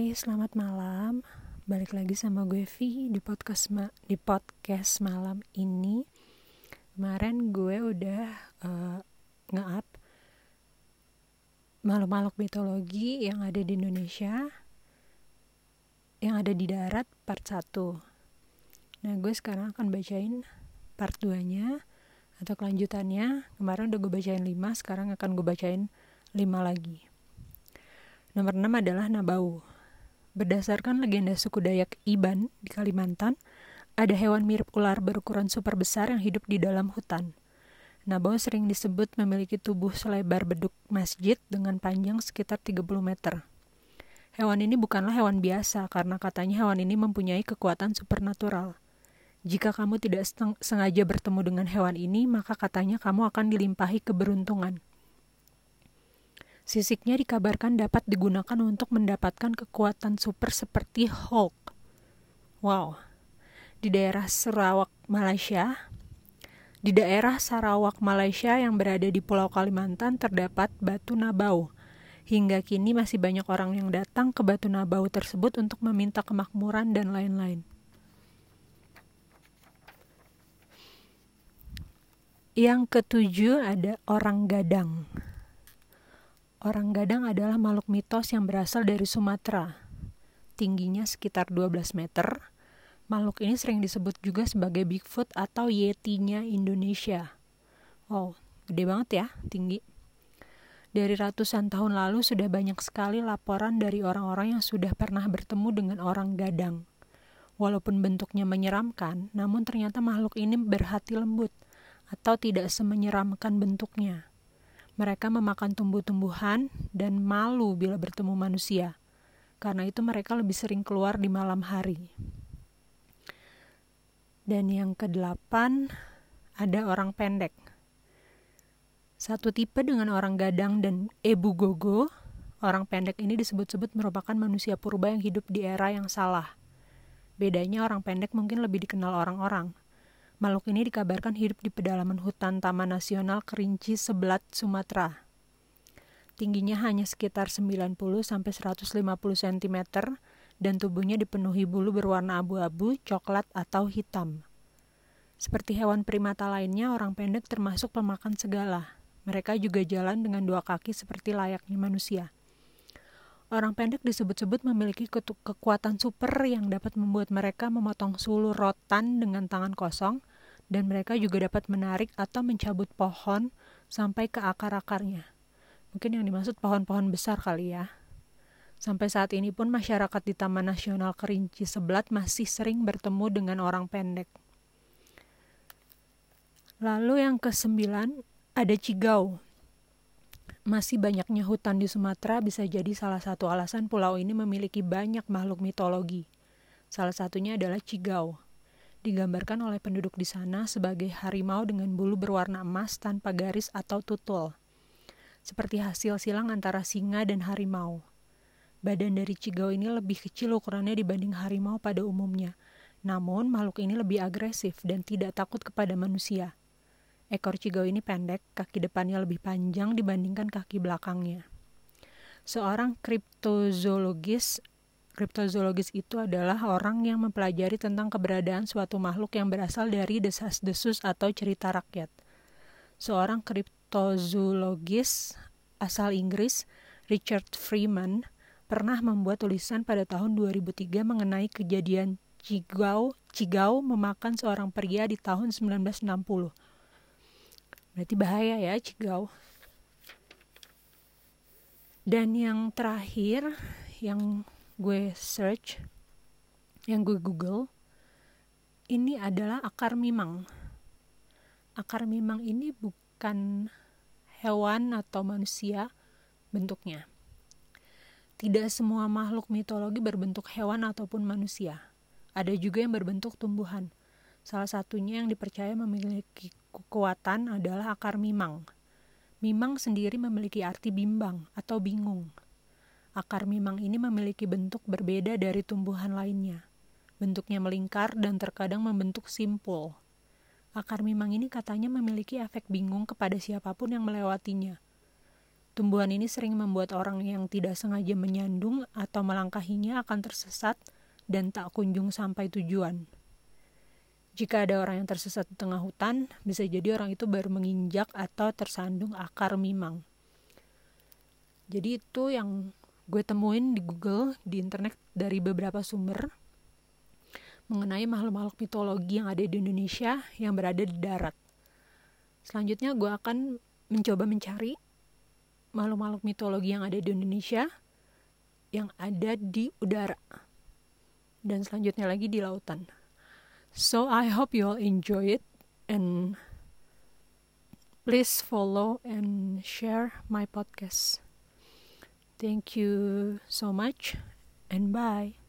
Hai, selamat malam. Balik lagi sama gue Vi di podcast ma di podcast malam ini. Kemarin gue udah uh, nge-up makhluk-makhluk mitologi yang ada di Indonesia yang ada di darat part 1. Nah, gue sekarang akan bacain part 2-nya atau kelanjutannya. Kemarin udah gue bacain 5, sekarang akan gue bacain 5 lagi. Nomor 6 adalah Nabau. Berdasarkan legenda suku Dayak Iban di Kalimantan, ada hewan mirip ular berukuran super besar yang hidup di dalam hutan. Nabau sering disebut memiliki tubuh selebar beduk masjid dengan panjang sekitar 30 meter. Hewan ini bukanlah hewan biasa karena katanya hewan ini mempunyai kekuatan supernatural. Jika kamu tidak sengaja bertemu dengan hewan ini, maka katanya kamu akan dilimpahi keberuntungan. Sisiknya dikabarkan dapat digunakan untuk mendapatkan kekuatan super seperti Hulk. Wow. Di daerah Sarawak, Malaysia, di daerah Sarawak, Malaysia yang berada di Pulau Kalimantan terdapat Batu Nabau. Hingga kini masih banyak orang yang datang ke Batu Nabau tersebut untuk meminta kemakmuran dan lain-lain. Yang ketujuh ada orang gadang. Orang gadang adalah makhluk mitos yang berasal dari Sumatera. Tingginya sekitar 12 meter. Makhluk ini sering disebut juga sebagai Bigfoot atau Yeti-nya Indonesia. Wow, gede banget ya, tinggi. Dari ratusan tahun lalu sudah banyak sekali laporan dari orang-orang yang sudah pernah bertemu dengan orang gadang. Walaupun bentuknya menyeramkan, namun ternyata makhluk ini berhati lembut atau tidak semenyeramkan bentuknya. Mereka memakan tumbuh-tumbuhan dan malu bila bertemu manusia. Karena itu mereka lebih sering keluar di malam hari. Dan yang kedelapan, ada orang pendek. Satu tipe dengan orang gadang dan ebu gogo, orang pendek ini disebut-sebut merupakan manusia purba yang hidup di era yang salah. Bedanya orang pendek mungkin lebih dikenal orang-orang. Makhluk ini dikabarkan hidup di pedalaman hutan Taman Nasional Kerinci Sebelat, Sumatera. Tingginya hanya sekitar 90-150 cm dan tubuhnya dipenuhi bulu berwarna abu-abu, coklat, atau hitam. Seperti hewan primata lainnya, orang pendek termasuk pemakan segala. Mereka juga jalan dengan dua kaki seperti layaknya manusia. Orang pendek disebut-sebut memiliki kekuatan super yang dapat membuat mereka memotong sulu rotan dengan tangan kosong dan mereka juga dapat menarik atau mencabut pohon sampai ke akar-akarnya. Mungkin yang dimaksud pohon-pohon besar kali ya. Sampai saat ini pun masyarakat di Taman Nasional Kerinci Sebelat masih sering bertemu dengan orang pendek. Lalu yang kesembilan ada cigau. Masih banyaknya hutan di Sumatera bisa jadi salah satu alasan pulau ini memiliki banyak makhluk mitologi. Salah satunya adalah cigau digambarkan oleh penduduk di sana sebagai harimau dengan bulu berwarna emas tanpa garis atau tutul, seperti hasil silang antara singa dan harimau. Badan dari cigau ini lebih kecil ukurannya dibanding harimau pada umumnya, namun makhluk ini lebih agresif dan tidak takut kepada manusia. Ekor cigau ini pendek, kaki depannya lebih panjang dibandingkan kaki belakangnya. Seorang kriptozoologis Kriptozoologis itu adalah orang yang mempelajari tentang keberadaan suatu makhluk yang berasal dari desas-desus atau cerita rakyat. Seorang kriptozoologis asal Inggris, Richard Freeman, pernah membuat tulisan pada tahun 2003 mengenai kejadian Cigau, Cigau memakan seorang pria di tahun 1960. Berarti bahaya ya Cigau. Dan yang terakhir yang gue search, yang gue google, ini adalah akar mimang. Akar mimang ini bukan hewan atau manusia bentuknya. Tidak semua makhluk mitologi berbentuk hewan ataupun manusia. Ada juga yang berbentuk tumbuhan. Salah satunya yang dipercaya memiliki kekuatan adalah akar mimang. Mimang sendiri memiliki arti bimbang atau bingung. Akar mimang ini memiliki bentuk berbeda dari tumbuhan lainnya. Bentuknya melingkar dan terkadang membentuk simpul. Akar mimang ini katanya memiliki efek bingung kepada siapa pun yang melewatinya. tumbuhan ini sering membuat orang yang tidak sengaja menyandung atau melangkahinya akan tersesat dan tak kunjung sampai tujuan. Jika ada orang yang tersesat di tengah hutan, bisa jadi orang itu baru menginjak atau tersandung akar mimang. Jadi itu yang gue temuin di Google, di internet dari beberapa sumber mengenai makhluk-makhluk mitologi yang ada di Indonesia yang berada di darat. Selanjutnya gue akan mencoba mencari makhluk-makhluk mitologi yang ada di Indonesia yang ada di udara dan selanjutnya lagi di lautan. So I hope you all enjoy it and please follow and share my podcast. Thank you so much and bye.